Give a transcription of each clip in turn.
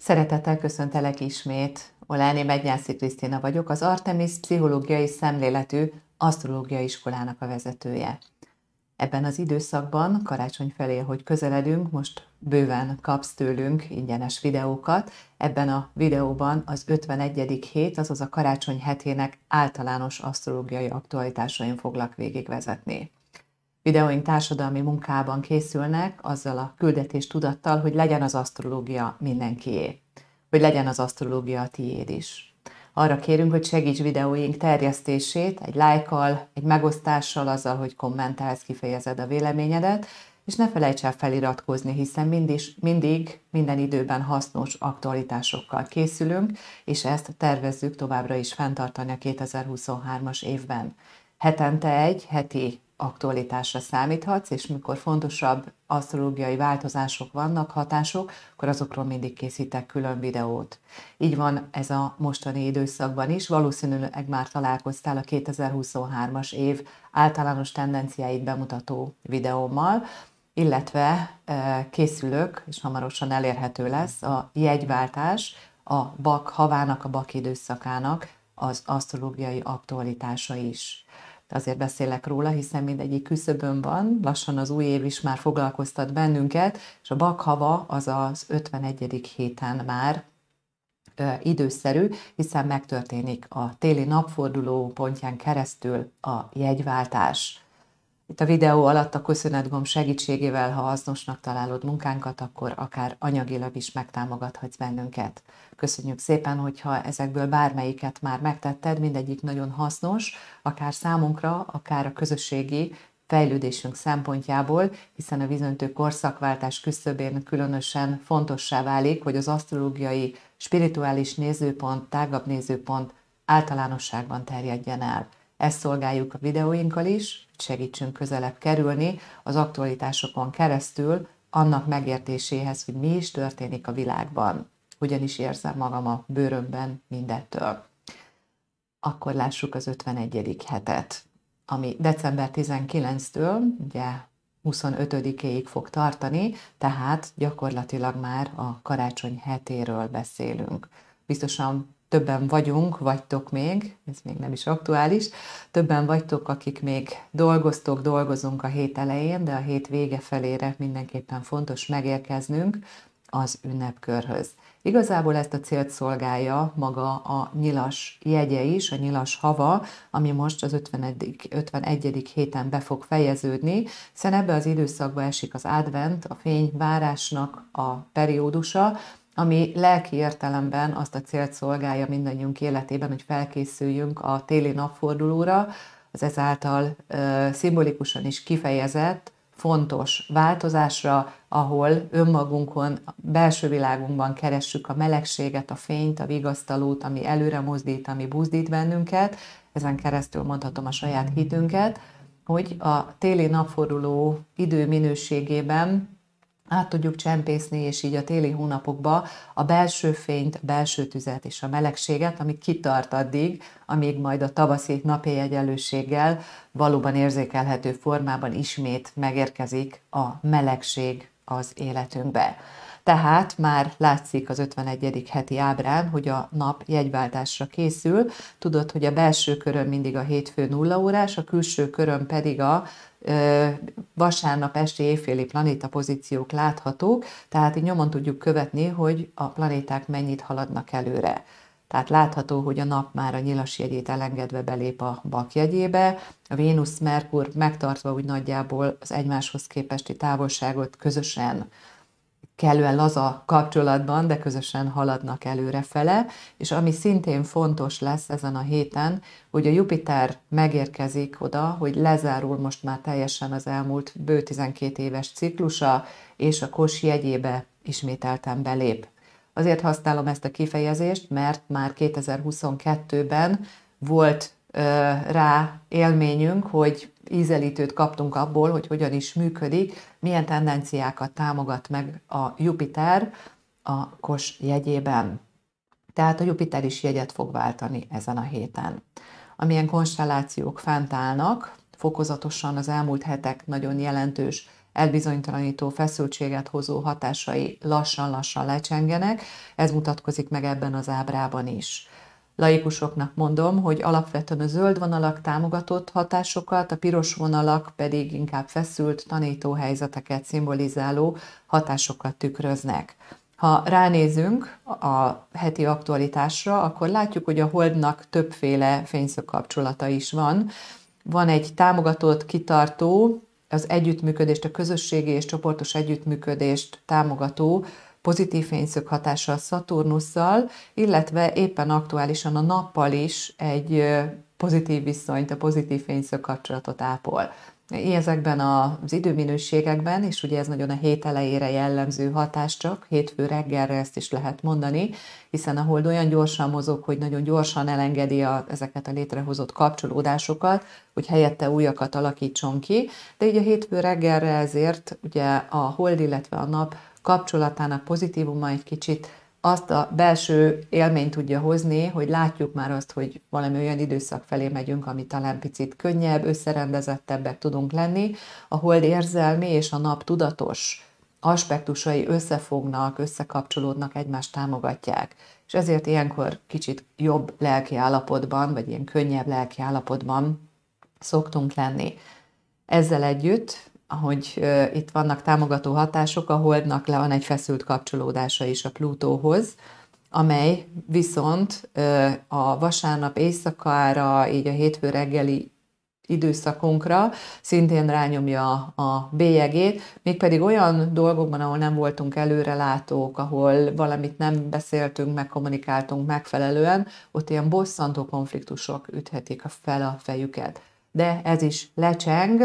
Szeretettel köszöntelek ismét. Oláni Megnyászi Krisztina vagyok, az Artemis Pszichológiai Szemléletű Asztrológiai Iskolának a vezetője. Ebben az időszakban, karácsony felé, hogy közeledünk, most bőven kapsz tőlünk ingyenes videókat. Ebben a videóban az 51. hét, azaz a karácsony hetének általános asztrológiai aktualitásain foglak végigvezetni. Videóink társadalmi munkában készülnek azzal a küldetés tudattal, hogy legyen az asztrológia mindenkié, hogy legyen az asztrológia a tiéd is. Arra kérünk, hogy segíts videóink terjesztését egy lájkkal, egy megosztással, azzal, hogy kommentálsz, kifejezed a véleményedet, és ne felejts el feliratkozni, hiszen mindig, mindig, minden időben hasznos aktualitásokkal készülünk, és ezt tervezzük továbbra is fenntartani a 2023-as évben. Hetente egy heti aktualitásra számíthatsz, és mikor fontosabb asztrológiai változások vannak, hatások, akkor azokról mindig készítek külön videót. Így van ez a mostani időszakban is, valószínűleg már találkoztál a 2023-as év általános tendenciáit bemutató videómmal, illetve e, készülök, és hamarosan elérhető lesz a jegyváltás, a bak havának, a bak időszakának az asztrológiai aktualitása is azért beszélek róla, hiszen mindegyik küszöbön van, lassan az új év is már foglalkoztat bennünket, és a bakhava az az 51. héten már időszerű, hiszen megtörténik a téli napforduló pontján keresztül a jegyváltás. Itt a videó alatt a köszönetgomb segítségével, ha hasznosnak találod munkánkat, akkor akár anyagilag is megtámogathatsz bennünket. Köszönjük szépen, hogyha ezekből bármelyiket már megtetted, mindegyik nagyon hasznos, akár számunkra, akár a közösségi fejlődésünk szempontjából, hiszen a vízöntő korszakváltás küszöbén különösen fontossá válik, hogy az asztrológiai, spirituális nézőpont, tágabb nézőpont általánosságban terjedjen el. Ezt szolgáljuk a videóinkkal is, segítsünk közelebb kerülni az aktualitásokon keresztül annak megértéséhez, hogy mi is történik a világban. Hogyan is érzem magam a bőrömben mindettől. Akkor lássuk az 51. hetet, ami december 19-től, ugye 25-éig fog tartani, tehát gyakorlatilag már a karácsony hetéről beszélünk. Biztosan többen vagyunk, vagytok még, ez még nem is aktuális, többen vagytok, akik még dolgoztok, dolgozunk a hét elején, de a hét vége felére mindenképpen fontos megérkeznünk az ünnepkörhöz. Igazából ezt a célt szolgálja maga a nyilas jegye is, a nyilas hava, ami most az 51. 51. héten be fog fejeződni, hiszen ebbe az időszakba esik az advent, a fényvárásnak a periódusa, ami lelki értelemben azt a célt szolgálja mindannyiunk életében, hogy felkészüljünk a téli napfordulóra, az ezáltal ö, szimbolikusan is kifejezett, fontos változásra, ahol önmagunkon, a belső világunkban keressük a melegséget, a fényt, a vigasztalót, ami előre mozdít, ami buzdít bennünket, ezen keresztül mondhatom a saját hitünket, hogy a téli napforduló idő minőségében át tudjuk csempészni, és így a téli hónapokba a belső fényt, a belső tüzet és a melegséget, ami kitart addig, amíg majd a tavaszi napi egyenlőséggel valóban érzékelhető formában ismét megérkezik a melegség az életünkbe. Tehát már látszik az 51. heti ábrán, hogy a nap jegyváltásra készül. Tudod, hogy a belső körön mindig a hétfő nulla órás, a külső körön pedig a vasárnap esti éjféli planéta pozíciók láthatók, tehát így nyomon tudjuk követni, hogy a planéták mennyit haladnak előre. Tehát látható, hogy a nap már a nyilas jegyét elengedve belép a bakjegyébe, a Vénusz, Merkur megtartva úgy nagyjából az egymáshoz képesti távolságot közösen kellően laza kapcsolatban, de közösen haladnak előrefele, és ami szintén fontos lesz ezen a héten, hogy a Jupiter megérkezik oda, hogy lezárul most már teljesen az elmúlt bő 12 éves ciklusa, és a kos jegyébe ismételten belép. Azért használom ezt a kifejezést, mert már 2022-ben volt rá élményünk, hogy ízelítőt kaptunk abból, hogy hogyan is működik, milyen tendenciákat támogat meg a Jupiter a kos jegyében. Tehát a Jupiter is jegyet fog váltani ezen a héten. Amilyen konstellációk fent állnak, fokozatosan az elmúlt hetek nagyon jelentős elbizonytalanító feszültséget hozó hatásai lassan-lassan lecsengenek, ez mutatkozik meg ebben az ábrában is. Laikusoknak mondom, hogy alapvetően a zöld vonalak támogatott hatásokat, a piros vonalak pedig inkább feszült tanítóhelyzeteket szimbolizáló hatásokat tükröznek. Ha ránézünk a heti aktualitásra, akkor látjuk, hogy a Holdnak többféle fényszög kapcsolata is van. Van egy támogatott, kitartó, az együttműködést, a közösségi és csoportos együttműködést támogató pozitív fényszög hatással Szaturnusszal, illetve éppen aktuálisan a nappal is egy pozitív viszonyt, a pozitív fényszög kapcsolatot ápol. Ezekben az időminőségekben, és ugye ez nagyon a hét elejére jellemző hatás csak, hétfő reggelre ezt is lehet mondani, hiszen a hold olyan gyorsan mozog, hogy nagyon gyorsan elengedi a, ezeket a létrehozott kapcsolódásokat, hogy helyette újakat alakítson ki, de így a hétfő reggelre ezért ugye a hold, illetve a nap kapcsolatának pozitívuma egy kicsit azt a belső élményt tudja hozni, hogy látjuk már azt, hogy valami olyan időszak felé megyünk, ami talán picit könnyebb, összerendezettebbek tudunk lenni, a hold érzelmi és a nap tudatos aspektusai összefognak, összekapcsolódnak, egymást támogatják. És ezért ilyenkor kicsit jobb lelki állapotban, vagy ilyen könnyebb lelki állapotban szoktunk lenni. Ezzel együtt ahogy itt vannak támogató hatások, a Holdnak le van egy feszült kapcsolódása is a Plutóhoz, amely viszont a vasárnap éjszakára, így a hétfő reggeli időszakunkra szintén rányomja a bélyegét, mégpedig olyan dolgokban, ahol nem voltunk előrelátók, ahol valamit nem beszéltünk, meg kommunikáltunk megfelelően, ott ilyen bosszantó konfliktusok üthetik fel a fejüket. De ez is lecseng,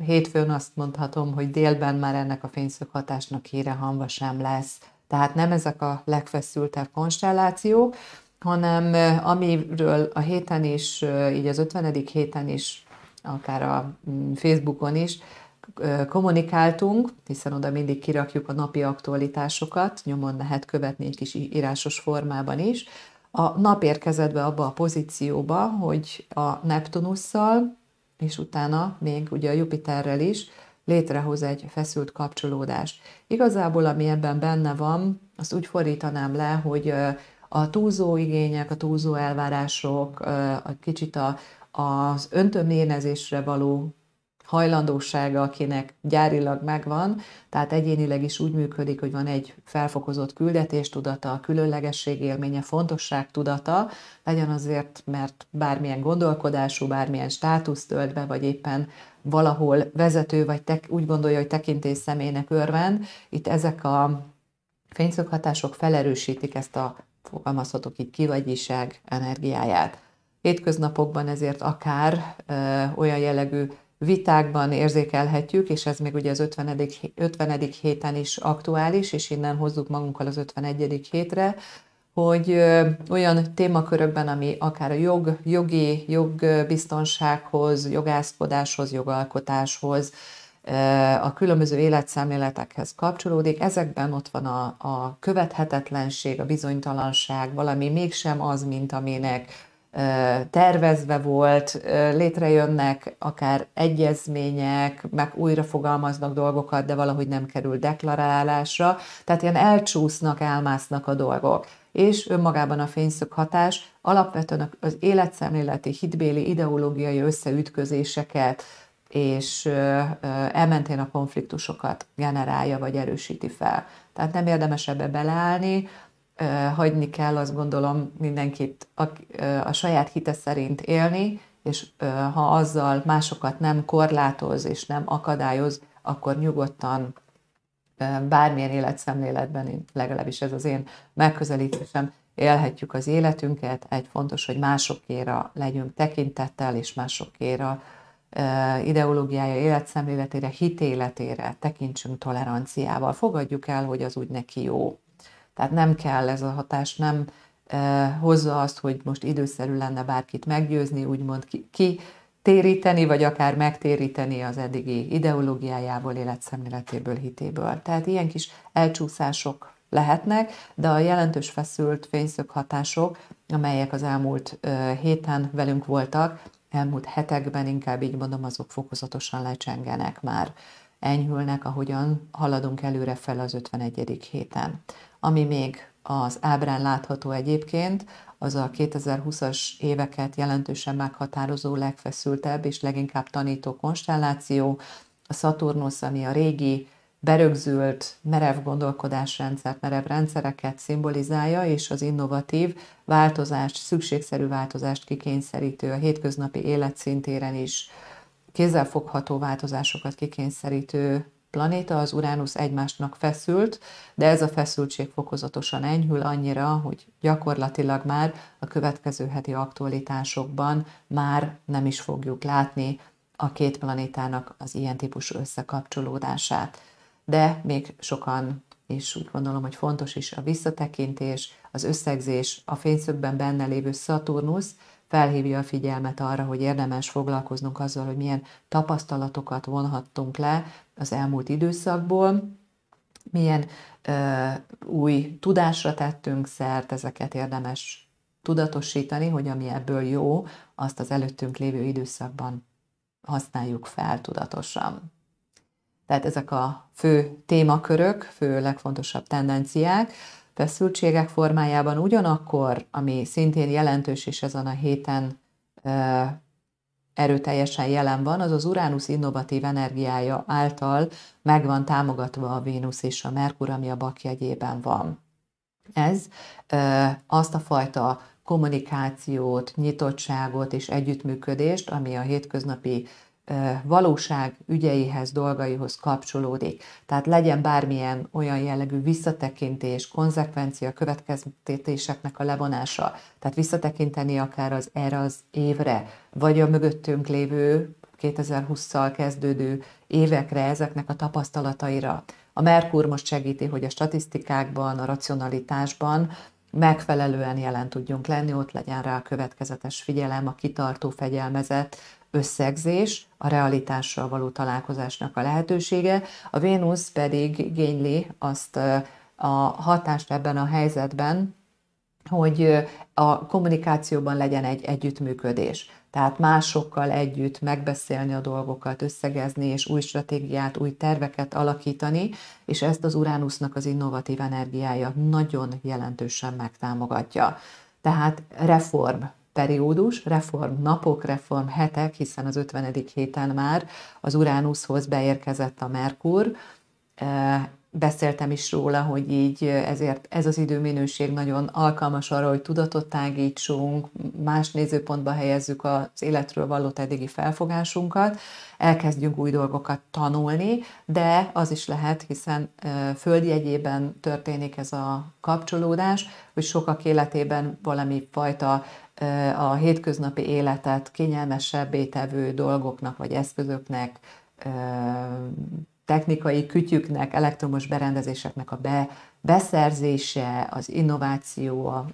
Hétfőn azt mondhatom, hogy délben már ennek a fényszög hatásnak híre hanva sem lesz. Tehát nem ezek a legfeszültebb konstellációk, hanem amiről a héten is, így az 50. héten is, akár a mm, Facebookon is kommunikáltunk, hiszen oda mindig kirakjuk a napi aktualitásokat, nyomon lehet követni egy kis írásos formában is. A nap érkezett be abba a pozícióba, hogy a Neptunusszal, és utána még ugye a Jupiterrel is létrehoz egy feszült kapcsolódást. Igazából, ami ebben benne van, azt úgy fordítanám le, hogy a túlzó igények, a túlzó elvárások, a kicsit a, az öntöménezésre való hajlandósága, akinek gyárilag megvan, tehát egyénileg is úgy működik, hogy van egy felfokozott küldetéstudata, különlegesség élménye, fontosság tudata, legyen azért, mert bármilyen gondolkodású, bármilyen státusz tölt be, vagy éppen valahol vezető, vagy tek, úgy gondolja, hogy tekintés személynek örvend, itt ezek a fényszöghatások felerősítik ezt a fogalmazhatok itt kivagyiság energiáját. Hétköznapokban ezért akár ö, olyan jellegű vitákban érzékelhetjük, és ez még ugye az 50. 50. héten is aktuális, és innen hozzuk magunkkal az 51. hétre, hogy olyan témakörökben, ami akár a jog, jogi, jogbiztonsághoz, jogászkodáshoz, jogalkotáshoz, a különböző életszemléletekhez kapcsolódik. Ezekben ott van a, a követhetetlenség, a bizonytalanság, valami mégsem az, mint aminek tervezve volt, létrejönnek akár egyezmények, meg újra fogalmaznak dolgokat, de valahogy nem kerül deklarálásra, tehát ilyen elcsúsznak, elmásznak a dolgok. És önmagában a fényszög hatás alapvetően az életszemléleti, hitbéli, ideológiai összeütközéseket és elmentén a konfliktusokat generálja vagy erősíti fel. Tehát nem érdemes ebbe beleállni, hagyni kell, azt gondolom mindenkit a, a saját hite szerint élni, és ha azzal másokat nem korlátoz és nem akadályoz, akkor nyugodtan bármilyen életszemléletben, legalábbis ez az én megközelítésem, élhetjük az életünket, egy fontos, hogy másokéra legyünk tekintettel, és másokéra ideológiája, életszemléletére, hitéletére tekintsünk toleranciával. Fogadjuk el, hogy az úgy neki jó. Tehát nem kell ez a hatás, nem eh, hozza azt, hogy most időszerű lenne bárkit meggyőzni, úgymond ki, téríteni, vagy akár megtéríteni az eddigi ideológiájából, életszemléletéből, hitéből. Tehát ilyen kis elcsúszások lehetnek, de a jelentős feszült fényszög hatások, amelyek az elmúlt héten velünk voltak, elmúlt hetekben inkább így mondom, azok fokozatosan lecsengenek már enyhülnek, ahogyan haladunk előre fel az 51. héten. Ami még az ábrán látható egyébként, az a 2020-as éveket jelentősen meghatározó, legfeszültebb és leginkább tanító konstelláció, a Szaturnusz, ami a régi berögzült, merev gondolkodásrendszert, merev rendszereket szimbolizálja, és az innovatív változást, szükségszerű változást kikényszerítő, a hétköznapi életszintéren is kézzelfogható változásokat kikényszerítő planéta, az Uránusz egymásnak feszült, de ez a feszültség fokozatosan enyhül annyira, hogy gyakorlatilag már a következő heti aktualitásokban már nem is fogjuk látni a két planétának az ilyen típusú összekapcsolódását. De még sokan és úgy gondolom, hogy fontos is a visszatekintés, az összegzés, a fényszögben benne lévő Szaturnusz, felhívja a figyelmet arra, hogy érdemes foglalkoznunk azzal, hogy milyen tapasztalatokat vonhattunk le az elmúlt időszakból, milyen ö, új tudásra tettünk szert, ezeket érdemes tudatosítani, hogy ami ebből jó, azt az előttünk lévő időszakban használjuk fel tudatosan. Tehát ezek a fő témakörök, fő legfontosabb tendenciák, feszültségek formájában ugyanakkor, ami szintén jelentős és ezen a héten erőteljesen jelen van, az az Uránusz innovatív energiája által megvan támogatva a Vénusz és a Merkur, ami a bakjegyében van. Ez azt a fajta kommunikációt, nyitottságot és együttműködést, ami a hétköznapi valóság ügyeihez, dolgaihoz kapcsolódik. Tehát legyen bármilyen olyan jellegű visszatekintés, konzekvencia, következtetéseknek a levonása, tehát visszatekinteni akár az erre az évre, vagy a mögöttünk lévő 2020-szal kezdődő évekre, ezeknek a tapasztalataira. A Merkur most segíti, hogy a statisztikákban, a racionalitásban megfelelően jelen tudjunk lenni, ott legyen rá a következetes figyelem, a kitartó fegyelmezet, összegzés, a realitással való találkozásnak a lehetősége, a Vénusz pedig igényli azt a hatást ebben a helyzetben, hogy a kommunikációban legyen egy együttműködés. Tehát másokkal együtt megbeszélni a dolgokat, összegezni, és új stratégiát, új terveket alakítani, és ezt az Uránusznak az innovatív energiája nagyon jelentősen megtámogatja. Tehát reform periódus, reform napok, reform hetek, hiszen az 50. héten már az Uránuszhoz beérkezett a Merkur. Beszéltem is róla, hogy így ezért ez az időminőség nagyon alkalmas arra, hogy tudatot tágítsunk, más nézőpontba helyezzük az életről való eddigi felfogásunkat, elkezdjünk új dolgokat tanulni, de az is lehet, hiszen földjegyében történik ez a kapcsolódás, hogy sokak életében valami fajta a hétköznapi életet kényelmesebbé tevő dolgoknak vagy eszközöknek, technikai kütyüknek, elektromos berendezéseknek a be, beszerzése, az innováció, a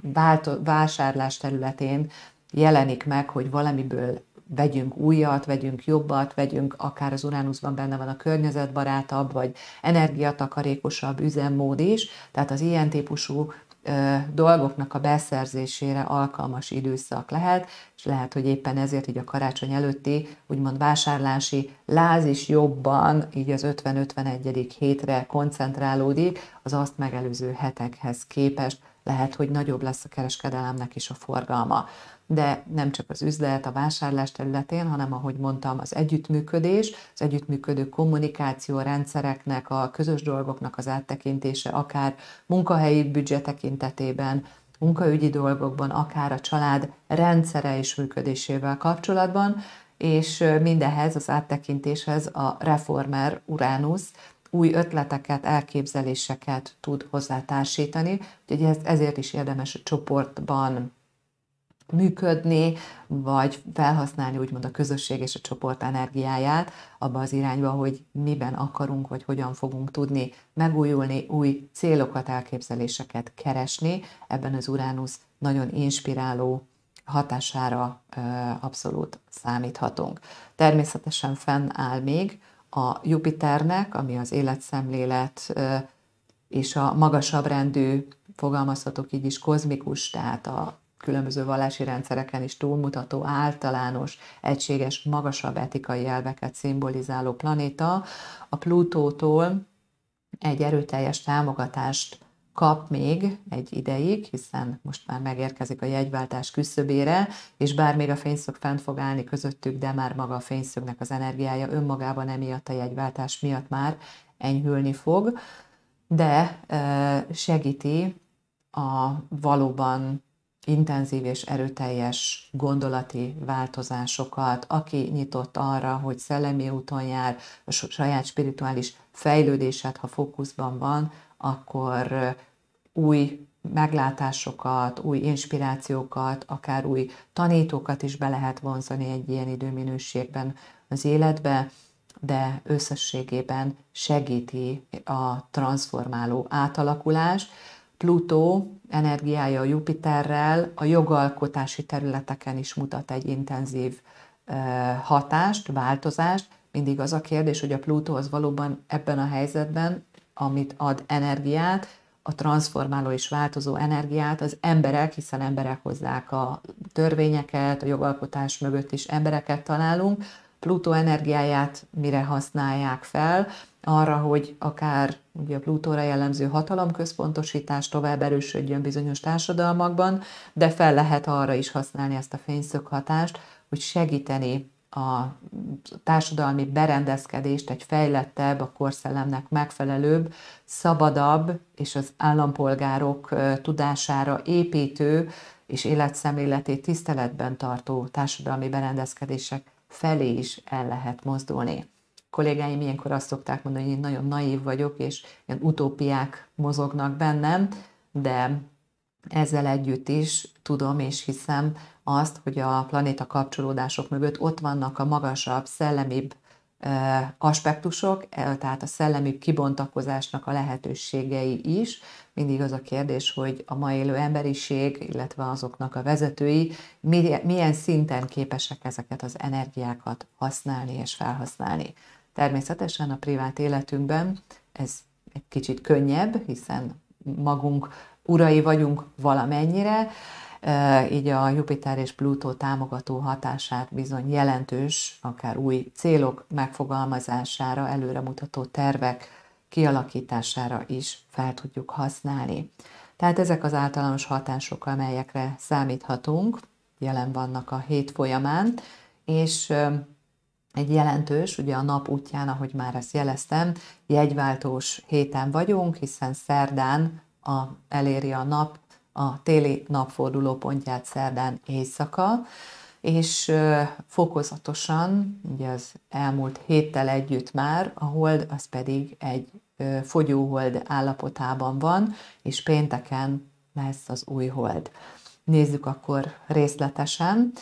vásárlás területén jelenik meg, hogy valamiből vegyünk újat, vegyünk jobbat, vegyünk akár az Uránuszban benne van a környezetbarátabb, vagy energiatakarékosabb üzemmód is, tehát az ilyen típusú dolgoknak a beszerzésére alkalmas időszak lehet, és lehet, hogy éppen ezért így a karácsony előtti úgymond vásárlási láz is jobban így az 50-51. hétre koncentrálódik az azt megelőző hetekhez képest, lehet, hogy nagyobb lesz a kereskedelemnek is a forgalma. De nem csak az üzlet, a vásárlás területén, hanem ahogy mondtam, az együttműködés, az együttműködő kommunikáció rendszereknek, a közös dolgoknak az áttekintése, akár munkahelyi büdzse tekintetében, munkaügyi dolgokban, akár a család rendszere és működésével kapcsolatban, és mindehez az áttekintéshez a reformer Uránusz új ötleteket, elképzeléseket tud hozzátársítani, úgyhogy ezért is érdemes a csoportban működni, vagy felhasználni úgymond a közösség és a csoport energiáját abba az irányba, hogy miben akarunk, vagy hogyan fogunk tudni megújulni, új célokat, elképzeléseket keresni. Ebben az Uránusz nagyon inspiráló hatására abszolút számíthatunk. Természetesen fennáll még a Jupiternek, ami az életszemlélet és a magasabb rendű, fogalmazhatok így is, kozmikus, tehát a különböző vallási rendszereken is túlmutató, általános, egységes, magasabb etikai elveket szimbolizáló planéta, a Plutótól egy erőteljes támogatást kap még egy ideig, hiszen most már megérkezik a jegyváltás küszöbére, és bár még a fényszög fent fog állni közöttük, de már maga a fényszögnek az energiája önmagában emiatt a jegyváltás miatt már enyhülni fog, de segíti a valóban intenzív és erőteljes gondolati változásokat, aki nyitott arra, hogy szellemi úton jár, a saját spirituális fejlődésed, ha fókuszban van, akkor új meglátásokat, új inspirációkat, akár új tanítókat is be lehet vonzani egy ilyen időminőségben az életbe, de összességében segíti a transformáló átalakulást. Plutó energiája a Jupiterrel a jogalkotási területeken is mutat egy intenzív hatást, változást. Mindig az a kérdés, hogy a Plutó az valóban ebben a helyzetben, amit ad energiát, a transformáló és változó energiát az emberek, hiszen emberek hozzák a törvényeket, a jogalkotás mögött is embereket találunk, Plutó energiáját mire használják fel, arra, hogy akár ugye a Plutóra jellemző hatalomközpontosítás tovább erősödjön bizonyos társadalmakban, de fel lehet arra is használni ezt a fényszöghatást, hogy segíteni a társadalmi berendezkedést egy fejlettebb, a korszellemnek megfelelőbb, szabadabb és az állampolgárok tudására építő és életszemléletét tiszteletben tartó társadalmi berendezkedések felé is el lehet mozdulni. Kollégáim ilyenkor azt szokták mondani, hogy én nagyon naív vagyok, és ilyen utópiák mozognak bennem, de ezzel együtt is tudom és hiszem azt, hogy a planéta kapcsolódások mögött ott vannak a magasabb, szellemibb aspektusok, tehát a szellemi kibontakozásnak a lehetőségei is. Mindig az a kérdés, hogy a ma élő emberiség, illetve azoknak a vezetői milyen szinten képesek ezeket az energiákat használni és felhasználni. Természetesen a privát életünkben ez egy kicsit könnyebb, hiszen magunk urai vagyunk valamennyire, így a Jupiter és Plutó támogató hatását bizony jelentős, akár új célok megfogalmazására, előremutató tervek kialakítására is fel tudjuk használni. Tehát ezek az általános hatások, amelyekre számíthatunk, jelen vannak a hét folyamán, és egy jelentős, ugye a nap útján, ahogy már ezt jeleztem, jegyváltós héten vagyunk, hiszen szerdán a, eléri a nap a téli napforduló pontját szerdán éjszaka, és fokozatosan, ugye az elmúlt héttel együtt már, a hold az pedig egy fogyóhold állapotában van, és pénteken lesz az új hold. Nézzük akkor részletesen.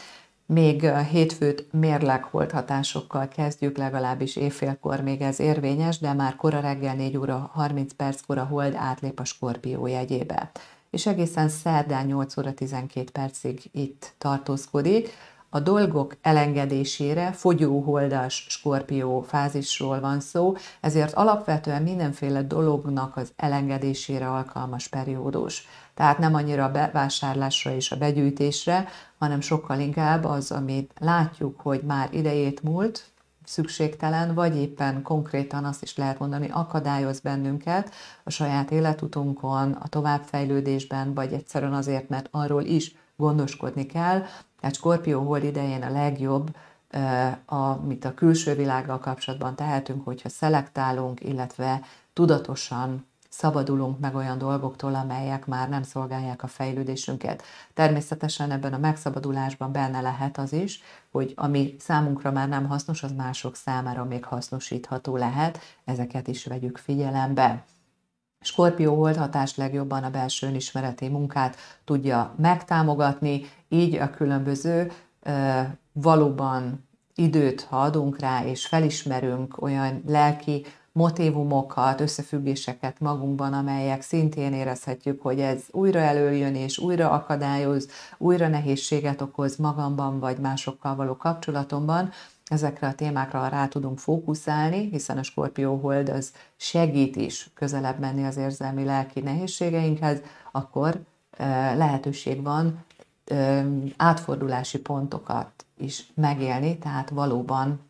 Még hétfőt mérleg hatásokkal kezdjük, legalábbis évfélkor még ez érvényes, de már kora reggel 4 óra 30 perckor a hold átlép a skorpió jegyébe és egészen szerdán 8 óra 12 percig itt tartózkodik. A dolgok elengedésére fogyóholdas skorpió fázisról van szó, ezért alapvetően mindenféle dolognak az elengedésére alkalmas periódus. Tehát nem annyira a bevásárlásra és a begyűjtésre, hanem sokkal inkább az, amit látjuk, hogy már idejét múlt, szükségtelen, vagy éppen konkrétan azt is lehet mondani, akadályoz bennünket a saját életutunkon, a továbbfejlődésben, vagy egyszerűen azért, mert arról is gondoskodni kell. Tehát Skorpió hold idején a legjobb, amit a külső világgal kapcsolatban tehetünk, hogyha szelektálunk, illetve tudatosan szabadulunk meg olyan dolgoktól, amelyek már nem szolgálják a fejlődésünket. Természetesen ebben a megszabadulásban benne lehet az is, hogy ami számunkra már nem hasznos, az mások számára még hasznosítható lehet, ezeket is vegyük figyelembe. Skorpió holdhatást legjobban a belső önismereti munkát tudja megtámogatni, így a különböző valóban időt, ha adunk rá, és felismerünk olyan lelki motivumokat, összefüggéseket magunkban, amelyek szintén érezhetjük, hogy ez újra előjön és újra akadályoz, újra nehézséget okoz magamban vagy másokkal való kapcsolatomban, ezekre a témákra rá tudunk fókuszálni, hiszen a Skorpió hold az segít is közelebb menni az érzelmi lelki nehézségeinkhez, akkor lehetőség van átfordulási pontokat is megélni, tehát valóban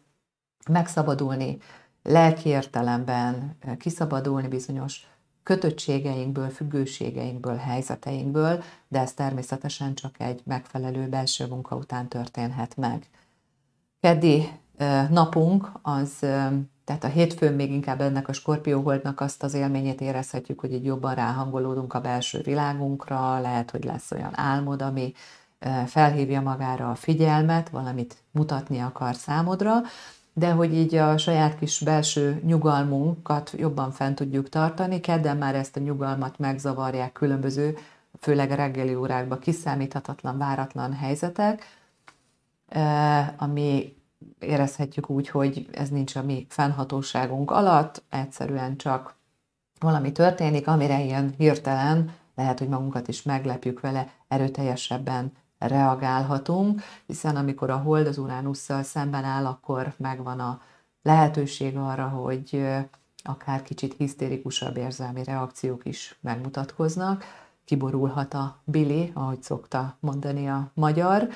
megszabadulni lelki értelemben, kiszabadulni bizonyos kötöttségeinkből, függőségeinkből, helyzeteinkből, de ez természetesen csak egy megfelelő belső munka után történhet meg. Keddi napunk az, tehát a hétfőn még inkább ennek a skorpióholdnak azt az élményét érezhetjük, hogy így jobban ráhangolódunk a belső világunkra, lehet, hogy lesz olyan álmod, ami felhívja magára a figyelmet, valamit mutatni akar számodra, de hogy így a saját kis belső nyugalmunkat jobban fent tudjuk tartani, kedden már ezt a nyugalmat megzavarják különböző, főleg a reggeli órákban kiszámíthatatlan, váratlan helyzetek, ami érezhetjük úgy, hogy ez nincs a mi fennhatóságunk alatt, egyszerűen csak valami történik, amire ilyen hirtelen lehet, hogy magunkat is meglepjük vele, erőteljesebben reagálhatunk, hiszen amikor a hold az Uránusszal szemben áll, akkor megvan a lehetőség arra, hogy akár kicsit hisztérikusabb érzelmi reakciók is megmutatkoznak. Kiborulhat a Billy, ahogy szokta mondani a magyar,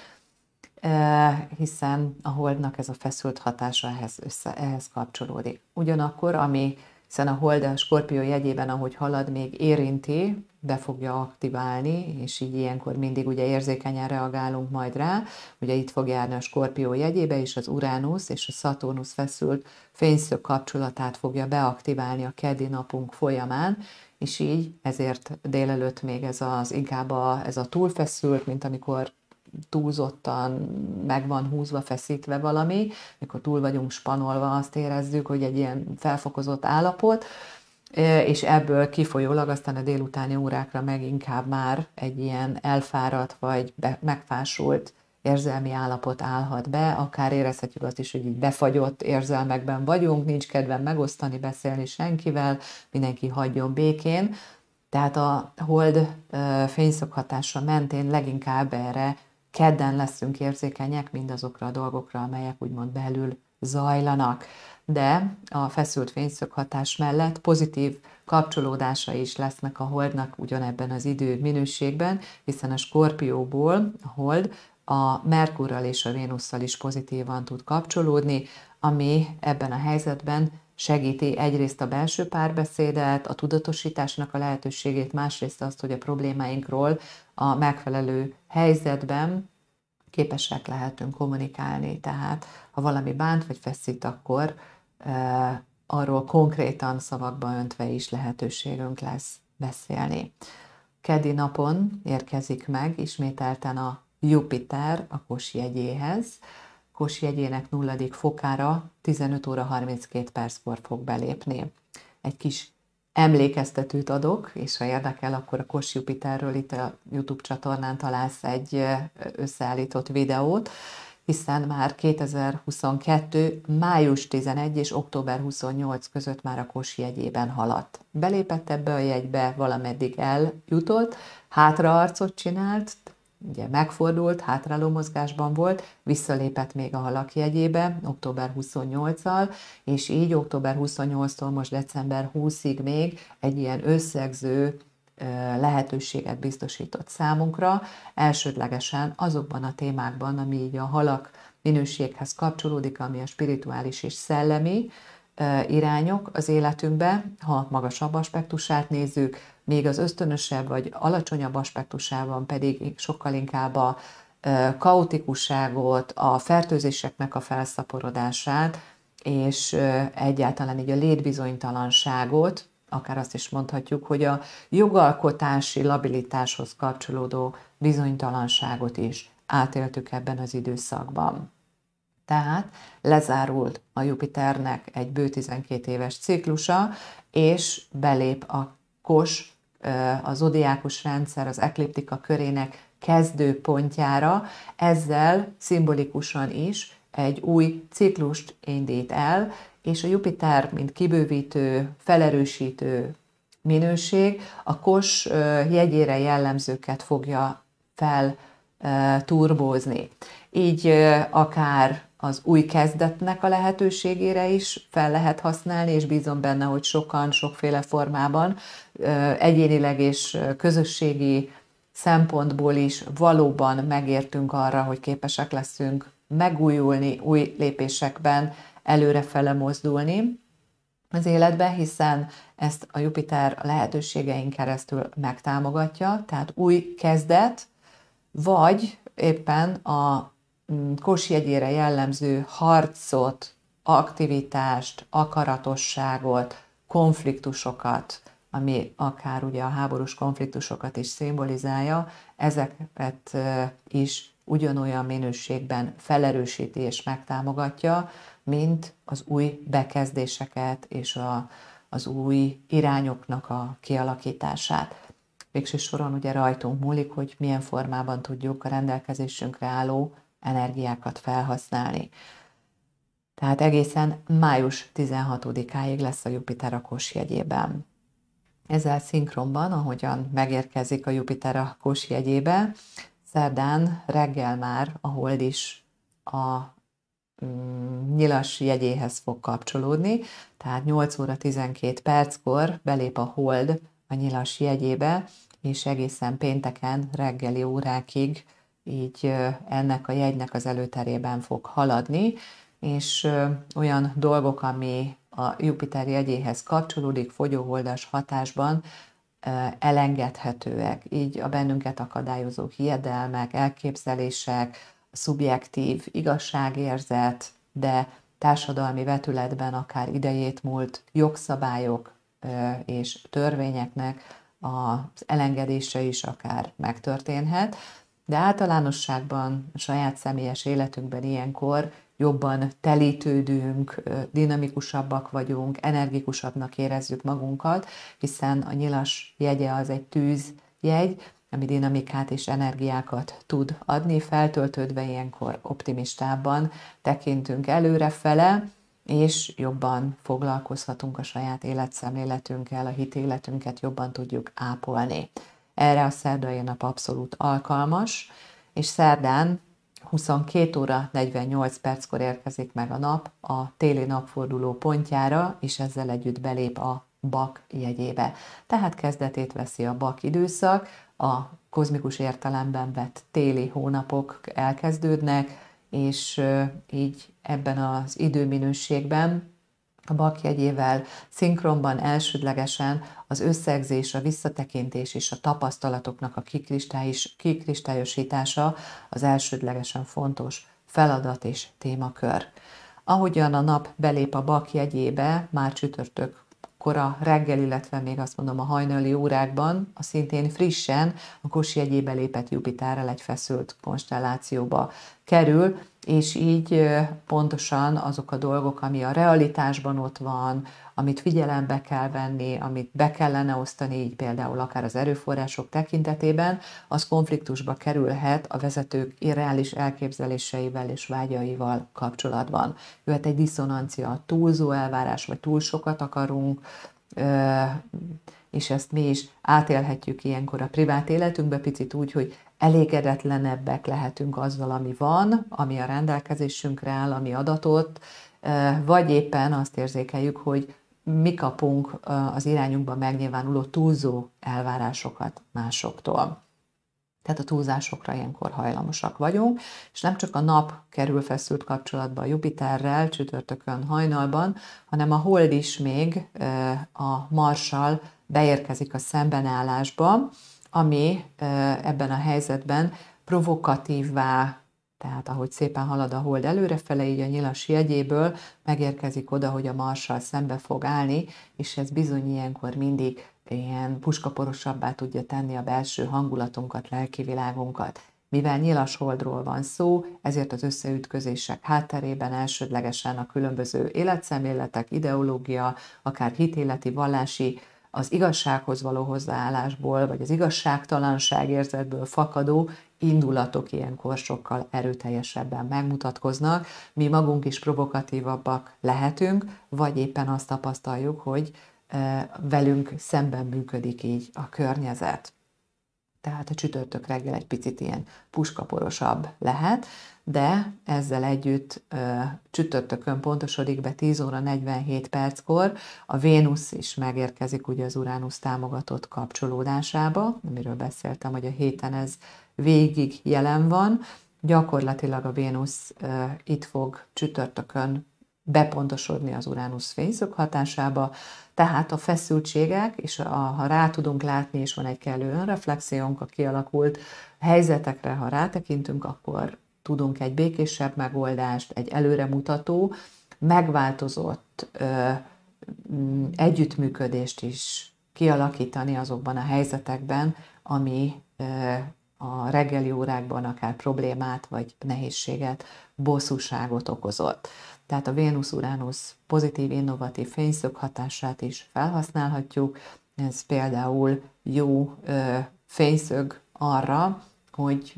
hiszen a holdnak ez a feszült hatása ehhez, össze, ehhez kapcsolódik. Ugyanakkor, ami hiszen a hold a skorpió jegyében, ahogy halad, még érinti, be fogja aktiválni, és így ilyenkor mindig ugye érzékenyen reagálunk majd rá. Ugye itt fog járni a skorpió jegyébe, és az Uránusz és a Szaturnusz feszült fényszög kapcsolatát fogja beaktiválni a keddi napunk folyamán, és így ezért délelőtt még ez az inkább a, ez a túlfeszült, mint amikor túlzottan meg van húzva, feszítve valami, mikor túl vagyunk spanolva, azt érezzük, hogy egy ilyen felfokozott állapot, és ebből kifolyólag aztán a délutáni órákra meg inkább már egy ilyen elfáradt vagy be, megfásult érzelmi állapot állhat be, akár érezhetjük azt is, hogy így befagyott érzelmekben vagyunk, nincs kedvem megosztani, beszélni senkivel, mindenki hagyjon békén. Tehát a hold fényszokhatása mentén leginkább erre kedden leszünk érzékenyek mindazokra a dolgokra, amelyek úgymond belül zajlanak. De a feszült fényszög hatás mellett pozitív kapcsolódása is lesznek a holdnak ugyanebben az idő minőségben, hiszen a skorpióból a hold a Merkurral és a Vénusszal is pozitívan tud kapcsolódni, ami ebben a helyzetben segíti egyrészt a belső párbeszédet, a tudatosításnak a lehetőségét, másrészt azt, hogy a problémáinkról a megfelelő helyzetben képesek lehetünk kommunikálni. Tehát ha valami bánt vagy feszít, akkor arról konkrétan szavakba öntve is lehetőségünk lesz beszélni. Kedi napon érkezik meg ismételten a Jupiter a Kos jegyéhez. Kos jegyének nulladik fokára 15 óra 32 perckor fog belépni. Egy kis emlékeztetőt adok, és ha érdekel, akkor a Kos Jupiterről itt a YouTube csatornán találsz egy összeállított videót, hiszen már 2022. május 11 és október 28 között már a Kos jegyében haladt. Belépett ebbe a jegybe, valameddig eljutott, hátraarcot csinált, ugye megfordult, hátráló mozgásban volt, visszalépett még a halak jegyébe október 28-al, és így október 28-tól most december 20-ig még egy ilyen összegző lehetőséget biztosított számunkra, elsődlegesen azokban a témákban, ami így a halak minőséghez kapcsolódik, ami a spirituális és szellemi irányok az életünkbe, ha magasabb aspektusát nézzük, még az ösztönösebb vagy alacsonyabb aspektusában pedig sokkal inkább a kaotikusságot, a fertőzéseknek a felszaporodását, és egyáltalán így a létbizonytalanságot, akár azt is mondhatjuk, hogy a jogalkotási labilitáshoz kapcsolódó bizonytalanságot is átéltük ebben az időszakban. Tehát lezárult a Jupiternek egy bő 12 éves ciklusa, és belép a kos a zodiákus rendszer az ekliptika körének kezdő pontjára, ezzel szimbolikusan is egy új ciklust indít el, és a Jupiter, mint kibővítő, felerősítő minőség, a kos jegyére jellemzőket fogja fel turbózni. Így akár az új kezdetnek a lehetőségére is fel lehet használni, és bízom benne, hogy sokan, sokféle formában egyénileg és közösségi szempontból is valóban megértünk arra, hogy képesek leszünk megújulni, új lépésekben előrefele mozdulni az életbe, hiszen ezt a Jupiter a lehetőségeink keresztül megtámogatja, tehát új kezdet, vagy éppen a mm, kósjegyére jellemző harcot, aktivitást, akaratosságot, konfliktusokat, ami akár ugye a háborús konfliktusokat is szimbolizálja, ezeket is ugyanolyan minőségben felerősíti és megtámogatja, mint az új bekezdéseket és a, az új irányoknak a kialakítását. Végső soron ugye rajtunk múlik, hogy milyen formában tudjuk a rendelkezésünkre álló energiákat felhasználni. Tehát egészen május 16-áig lesz a Jupiter a jegyében. Ezzel szinkronban, ahogyan megérkezik a Jupiter a jegyébe, szerdán reggel már a hold is a mm, nyilas jegyéhez fog kapcsolódni, tehát 8 óra 12 perckor belép a hold a nyilas jegyébe, és egészen pénteken reggeli órákig így ennek a jegynek az előterében fog haladni, és olyan dolgok, ami a Jupiter jegyéhez kapcsolódik fogyóholdas hatásban, elengedhetőek. Így a bennünket akadályozó hiedelmek, elképzelések, szubjektív igazságérzet, de társadalmi vetületben akár idejét múlt jogszabályok és törvényeknek az elengedése is akár megtörténhet, de általánosságban saját személyes életünkben ilyenkor jobban telítődünk, dinamikusabbak vagyunk, energikusabbnak érezzük magunkat, hiszen a nyilas jegye az egy tűzjegy, ami dinamikát és energiákat tud adni, feltöltődve ilyenkor optimistában tekintünk előrefele, és jobban foglalkozhatunk a saját életszemléletünkkel, a hitéletünket jobban tudjuk ápolni. Erre a szerdai nap abszolút alkalmas, és szerdán 22 óra 48 perckor érkezik meg a nap a téli napforduló pontjára, és ezzel együtt belép a bak jegyébe. Tehát kezdetét veszi a bak időszak, a kozmikus értelemben vett téli hónapok elkezdődnek, és így ebben az időminőségben a bakjegyével szinkronban elsődlegesen az összegzés, a visszatekintés és a tapasztalatoknak a kikristályosítása az elsődlegesen fontos feladat és témakör. Ahogyan a nap belép a bakjegyébe, már csütörtök kora reggel, illetve még azt mondom a hajnali órákban, a szintén frissen a Kosi jegyébe lépett Jupiterrel egy feszült konstellációba kerül, és így pontosan azok a dolgok, ami a realitásban ott van, amit figyelembe kell venni, amit be kellene osztani, így például akár az erőforrások tekintetében, az konfliktusba kerülhet a vezetők irreális elképzeléseivel és vágyaival kapcsolatban. Jöhet egy diszonancia, túlzó elvárás, vagy túl sokat akarunk, és ezt mi is átélhetjük ilyenkor a privát életünkbe, picit úgy, hogy elégedetlenebbek lehetünk azzal, ami van, ami a rendelkezésünkre áll, ami adatot, vagy éppen azt érzékeljük, hogy mi kapunk az irányunkban megnyilvánuló túlzó elvárásokat másoktól. Tehát a túlzásokra ilyenkor hajlamosak vagyunk, és nem csak a nap kerül feszült kapcsolatba a Jupiterrel csütörtökön hajnalban, hanem a hold is még a Marssal beérkezik a szembenállásba, ami ebben a helyzetben provokatívvá, tehát ahogy szépen halad a hold előrefele, így a nyilas jegyéből megérkezik oda, hogy a marssal szembe fog állni, és ez bizony ilyenkor mindig ilyen puskaporosabbá tudja tenni a belső hangulatunkat, lelkivilágunkat. Mivel nyilas holdról van szó, ezért az összeütközések hátterében elsődlegesen a különböző életszemléletek, ideológia, akár hitéleti, vallási az igazsághoz való hozzáállásból, vagy az igazságtalanság érzetből fakadó indulatok ilyenkor sokkal erőteljesebben megmutatkoznak, mi magunk is provokatívabbak lehetünk, vagy éppen azt tapasztaljuk, hogy velünk szemben működik így a környezet. Tehát a csütörtök reggel egy picit ilyen puskaporosabb lehet, de ezzel együtt csütörtökön pontosodik be 10 óra 47 perckor, a Vénusz is megérkezik ugye az Uránusz támogatott kapcsolódásába, amiről beszéltem, hogy a héten ez végig jelen van, gyakorlatilag a Vénusz itt fog csütörtökön bepontosodni az Uránusz fényszög hatásába, tehát a feszültségek, és a, ha rá tudunk látni, és van egy kellő önreflexiónk a kialakult helyzetekre, ha rátekintünk, akkor tudunk egy békésebb megoldást, egy előremutató, megváltozott ö, együttműködést is kialakítani azokban a helyzetekben, ami ö, a reggeli órákban akár problémát vagy nehézséget, bosszúságot okozott. Tehát a Vénusz-Uránusz pozitív, innovatív fényszög hatását is felhasználhatjuk. Ez például jó ö, fényszög arra, hogy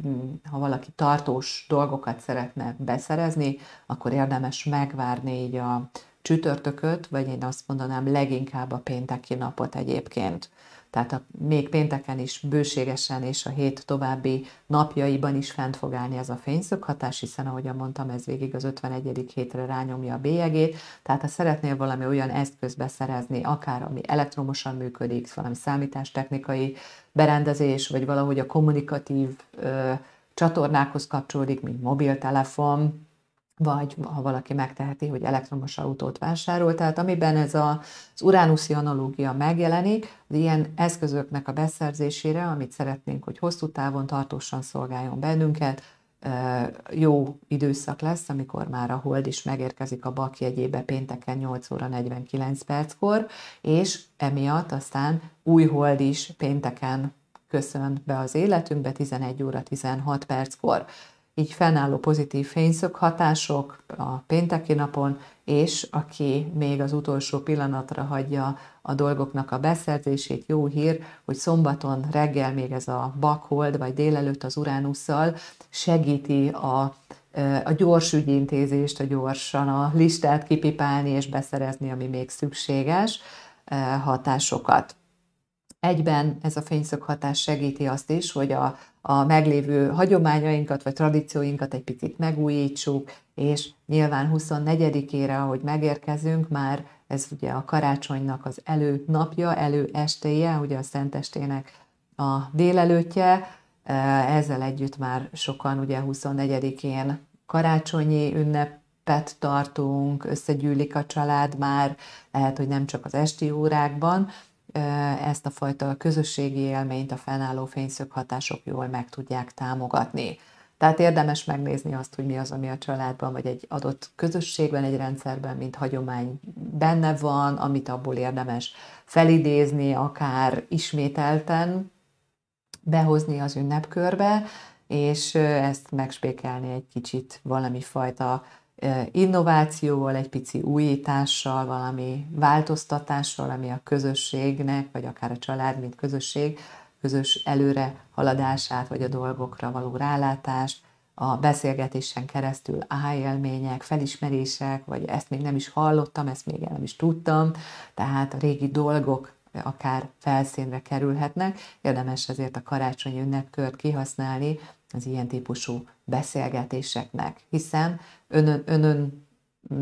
ha valaki tartós dolgokat szeretne beszerezni, akkor érdemes megvárni így a csütörtököt, vagy én azt mondanám leginkább a pénteki napot egyébként tehát a, még pénteken is bőségesen és a hét további napjaiban is fent fog állni ez a fényszöghatás, hiszen ahogyan mondtam, ez végig az 51. hétre rányomja a bélyegét, tehát ha szeretnél valami olyan eszköz beszerezni, akár ami elektromosan működik, valami számítástechnikai berendezés, vagy valahogy a kommunikatív ö, csatornákhoz kapcsolódik, mint mobiltelefon, vagy ha valaki megteheti, hogy elektromos autót vásárol. Tehát amiben ez a, az uránuszi analógia megjelenik, az ilyen eszközöknek a beszerzésére, amit szeretnénk, hogy hosszú távon tartósan szolgáljon bennünket, jó időszak lesz, amikor már a hold is megérkezik a bak jegyébe pénteken 8 óra 49 perckor, és emiatt aztán új hold is pénteken köszön be az életünkbe 11 óra 16 perckor így fennálló pozitív fényszög hatások a pénteki napon, és aki még az utolsó pillanatra hagyja a dolgoknak a beszerzését, jó hír, hogy szombaton reggel még ez a bakhold, vagy délelőtt az uránusszal segíti a, a gyors ügyintézést, a gyorsan a listát kipipálni és beszerezni, ami még szükséges hatásokat. Egyben ez a fényszög hatás segíti azt is, hogy a, a meglévő hagyományainkat vagy tradícióinkat egy picit megújítsuk, és nyilván 24-ére, ahogy megérkezünk, már ez ugye a karácsonynak az elő napja, elő estéje, ugye a Szentestének a délelőttje, ezzel együtt már sokan ugye 24-én karácsonyi ünnepet tartunk, összegyűlik a család már, lehet, hogy nem csak az esti órákban, ezt a fajta közösségi élményt a fennálló fényszöghatások jól meg tudják támogatni. Tehát érdemes megnézni azt, hogy mi az, ami a családban, vagy egy adott közösségben, egy rendszerben, mint hagyomány benne van, amit abból érdemes felidézni, akár ismételten behozni az ünnepkörbe, és ezt megspékelni egy kicsit valami fajta innovációval, egy pici újítással, valami változtatással, ami a közösségnek, vagy akár a család, mint közösség, közös előre haladását, vagy a dolgokra való rálátást, a beszélgetésen keresztül élmények, felismerések, vagy ezt még nem is hallottam, ezt még nem is tudtam, tehát a régi dolgok akár felszínre kerülhetnek. Érdemes ezért a karácsonyi ünnepkört kihasználni az ilyen típusú beszélgetéseknek, hiszen önön, önön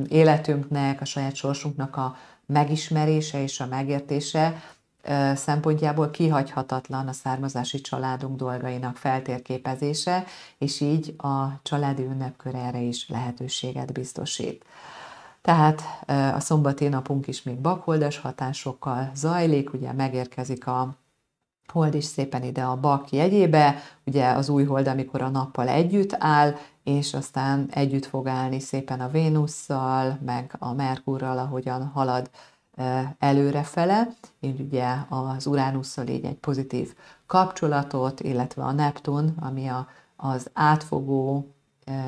életünknek, a saját sorsunknak a megismerése és a megértése szempontjából kihagyhatatlan a származási családunk dolgainak feltérképezése, és így a családi ünnepkör erre is lehetőséget biztosít. Tehát a szombati napunk is még bakholdas hatásokkal zajlik, ugye megérkezik a hold is szépen ide a bak jegyébe, ugye az új hold, amikor a nappal együtt áll, és aztán együtt fog állni szépen a Vénusszal, meg a Merkurral, ahogyan halad előrefele, így ugye az Uránusszal így egy pozitív kapcsolatot, illetve a Neptun, ami a, az átfogó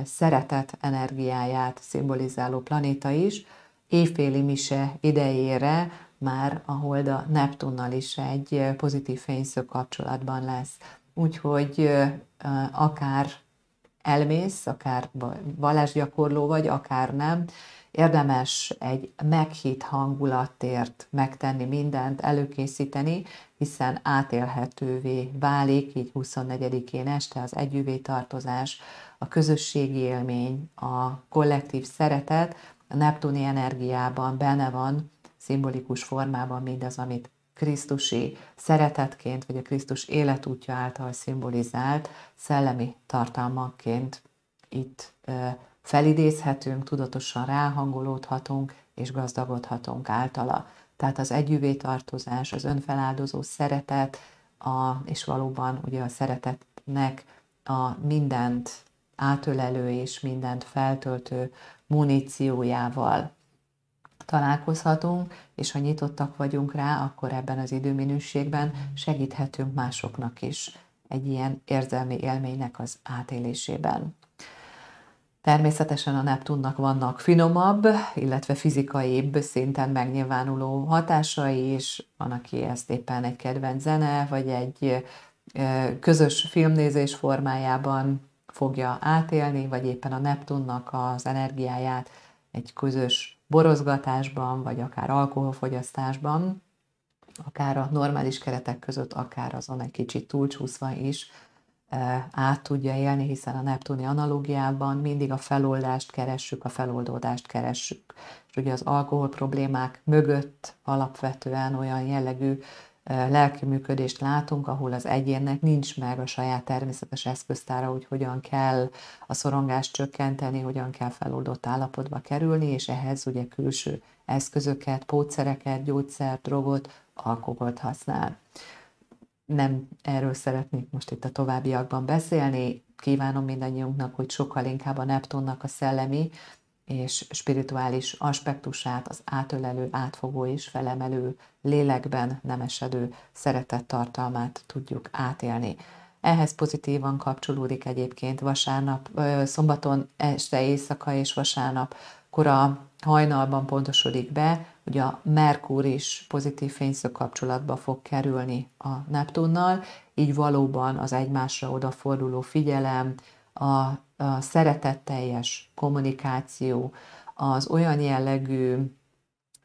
szeretet energiáját szimbolizáló planéta is, éjféli mise idejére már a hold a Neptunnal is egy pozitív fényszög kapcsolatban lesz. Úgyhogy akár elmész, akár vallásgyakorló vagy, akár nem, érdemes egy meghitt hangulatért megtenni mindent, előkészíteni, hiszen átélhetővé válik, így 24-én este az együvé tartozás, a közösségi élmény, a kollektív szeretet, a neptuni energiában benne van, szimbolikus formában mindaz, amit Krisztusi szeretetként, vagy a Krisztus életútja által szimbolizált szellemi tartalmakként itt felidézhetünk, tudatosan ráhangolódhatunk, és gazdagodhatunk általa. Tehát az együvé tartozás, az önfeláldozó szeretet, a, és valóban ugye a szeretetnek a mindent átölelő és mindent feltöltő muníciójával találkozhatunk, és ha nyitottak vagyunk rá, akkor ebben az időminőségben segíthetünk másoknak is egy ilyen érzelmi élménynek az átélésében. Természetesen a Neptunnak vannak finomabb, illetve fizikaibb szinten megnyilvánuló hatásai is. Van, aki ezt éppen egy kedvenc zene, vagy egy közös filmnézés formájában fogja átélni, vagy éppen a Neptunnak az energiáját egy közös borozgatásban, vagy akár alkoholfogyasztásban, akár a normális keretek között, akár azon egy kicsit túlcsúszva is át tudja élni, hiszen a Neptuni analógiában mindig a feloldást keressük, a feloldódást keressük. És ugye az alkohol problémák mögött alapvetően olyan jellegű lelki működést látunk, ahol az egyénnek nincs meg a saját természetes eszköztára, hogy hogyan kell a szorongást csökkenteni, hogyan kell feloldott állapotba kerülni, és ehhez ugye külső eszközöket, pótszereket, gyógyszert, drogot, alkoholt használ. Nem erről szeretnék most itt a továbbiakban beszélni, kívánom mindannyiunknak, hogy sokkal inkább a Neptunnak a szellemi és spirituális aspektusát, az átölelő, átfogó és felemelő, lélekben nemesedő szeretett tartalmát tudjuk átélni. Ehhez pozitívan kapcsolódik egyébként vasárnap, szombaton este éjszaka és vasárnap kora hajnalban pontosodik be, hogy a Merkur is pozitív fényszög kapcsolatba fog kerülni a Neptunnal, így valóban az egymásra odaforduló figyelem, a a szeretetteljes kommunikáció, az olyan jellegű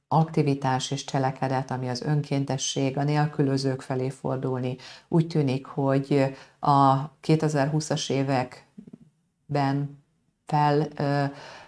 aktivitás és cselekedet, ami az önkéntesség, a nélkülözők felé fordulni. Úgy tűnik, hogy a 2020-as években fel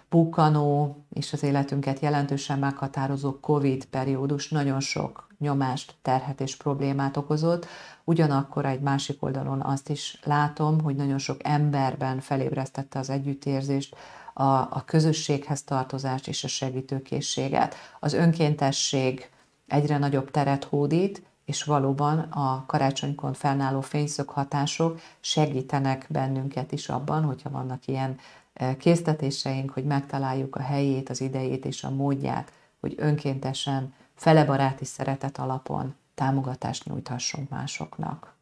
bukkanó és az életünket jelentősen meghatározó COVID periódus nagyon sok nyomást, terhet és problémát okozott. Ugyanakkor egy másik oldalon azt is látom, hogy nagyon sok emberben felébresztette az együttérzést, a, a közösséghez tartozást és a segítőkészséget. Az önkéntesség egyre nagyobb teret hódít, és valóban a karácsonykon fennálló fényszög hatások segítenek bennünket is abban, hogyha vannak ilyen e, késztetéseink, hogy megtaláljuk a helyét, az idejét és a módját, hogy önkéntesen, felebaráti szeretet alapon támogatást nyújthassunk másoknak.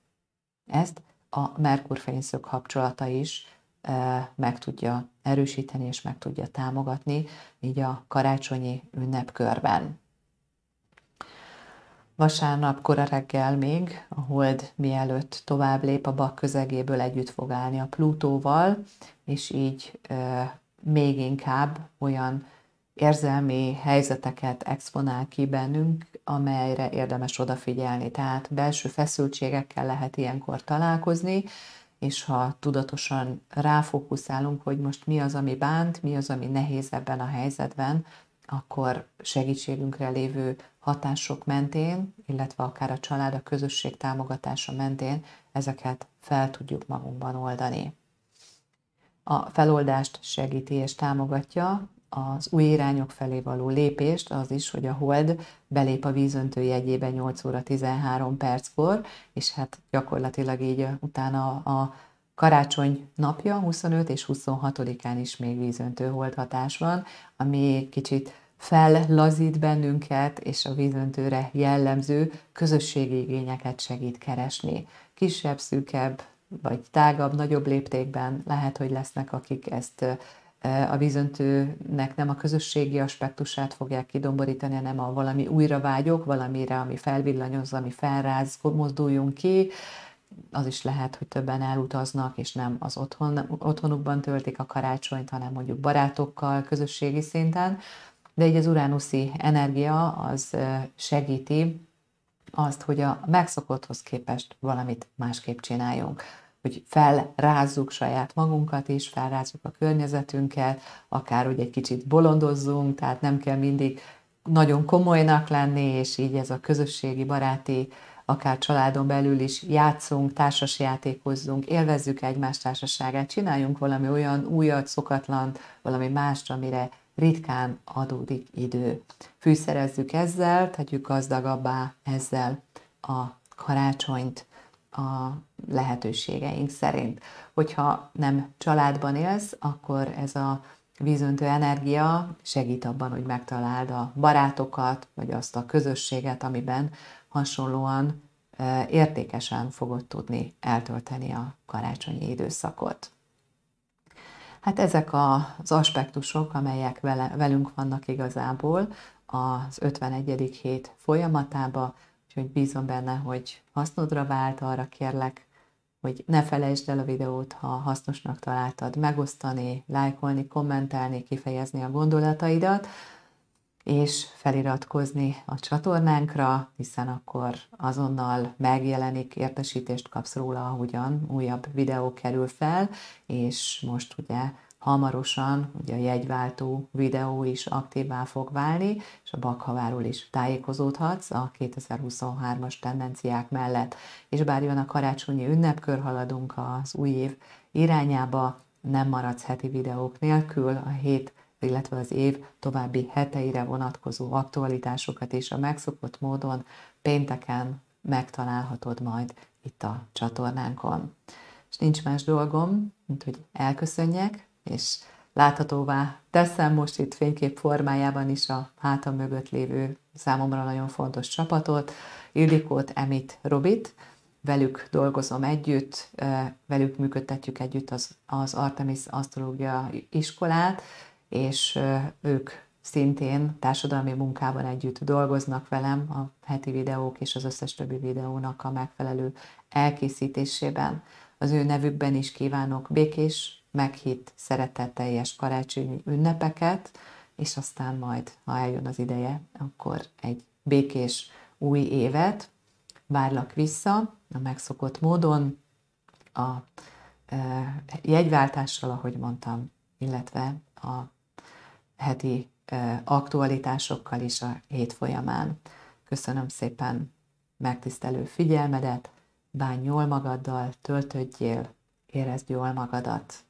Ezt a Merkur fényszög kapcsolata is e, meg tudja erősíteni és meg tudja támogatni, így a karácsonyi ünnepkörben. Vasárnap kora reggel még a hold mielőtt tovább lép a bak közegéből együtt fog állni a Plutóval, és így e, még inkább olyan érzelmi helyzeteket exponál ki bennünk, amelyre érdemes odafigyelni. Tehát belső feszültségekkel lehet ilyenkor találkozni, és ha tudatosan ráfókuszálunk, hogy most mi az, ami bánt, mi az, ami nehéz ebben a helyzetben, akkor segítségünkre lévő hatások mentén, illetve akár a család, a közösség támogatása mentén ezeket fel tudjuk magunkban oldani. A feloldást segíti és támogatja az új irányok felé való lépést, az is, hogy a hold belép a vízöntő jegyébe 8 óra 13 perckor, és hát gyakorlatilag így utána a karácsony napja, 25 és 26-án is még vízöntő hold hatás van, ami kicsit fellazít bennünket, és a vízöntőre jellemző közösségi igényeket segít keresni. Kisebb, szűkebb, vagy tágabb, nagyobb léptékben lehet, hogy lesznek, akik ezt a vízöntőnek nem a közösségi aspektusát fogják kidomborítani, hanem a valami újra vágyok, valamire, ami felvillanyozza, ami felráz, mozduljunk ki. az is lehet, hogy többen elutaznak, és nem az otthon, otthonukban töltik a karácsonyt, hanem mondjuk barátokkal, közösségi szinten. De így az uránuszi energia az segíti azt, hogy a megszokotthoz képest valamit másképp csináljunk hogy felrázzuk saját magunkat is, felrázzuk a környezetünket, akár hogy egy kicsit bolondozzunk, tehát nem kell mindig nagyon komolynak lenni, és így ez a közösségi, baráti, akár családon belül is játszunk, társasjátékozzunk, élvezzük egymás társaságát, csináljunk valami olyan újat, szokatlan, valami mást, amire ritkán adódik idő. Fűszerezzük ezzel, tegyük gazdagabbá ezzel a karácsonyt a lehetőségeink szerint. Hogyha nem családban élsz, akkor ez a vízöntő energia segít abban, hogy megtaláld a barátokat, vagy azt a közösséget, amiben hasonlóan értékesen fogod tudni eltölteni a karácsonyi időszakot. Hát ezek az aspektusok, amelyek vele, velünk vannak igazából az 51. hét folyamatába, úgyhogy bízom benne, hogy hasznodra vált, arra kérlek, hogy ne felejtsd el a videót, ha hasznosnak találtad, megosztani, lájkolni, kommentelni, kifejezni a gondolataidat, és feliratkozni a csatornánkra, hiszen akkor azonnal megjelenik, értesítést kapsz róla, ahogyan újabb videó kerül fel, és most ugye hamarosan ugye a jegyváltó videó is aktívá fog válni, és a bakhaváról is tájékozódhatsz a 2023-as tendenciák mellett. És bár jön a karácsonyi ünnepkör, haladunk az új év irányába, nem maradsz heti videók nélkül, a hét illetve az év további heteire vonatkozó aktualitásokat is a megszokott módon pénteken megtalálhatod majd itt a csatornánkon. És nincs más dolgom, mint hogy elköszönjek, és láthatóvá teszem most itt fénykép formájában is a hátam mögött lévő számomra nagyon fontos csapatot, Ildikót, Emit, Robit, velük dolgozom együtt, velük működtetjük együtt az, az Artemis Asztrológia iskolát, és ők szintén társadalmi munkában együtt dolgoznak velem a heti videók és az összes többi videónak a megfelelő elkészítésében. Az ő nevükben is kívánok békés, meghitt, szeretetteljes karácsonyi ünnepeket, és aztán majd, ha eljön az ideje, akkor egy békés új évet várlak vissza a megszokott módon, a e, jegyváltással, ahogy mondtam, illetve a heti e, aktualitásokkal is a hét folyamán. Köszönöm szépen megtisztelő figyelmedet, bánj jól magaddal, töltödjél, érezd jól magadat.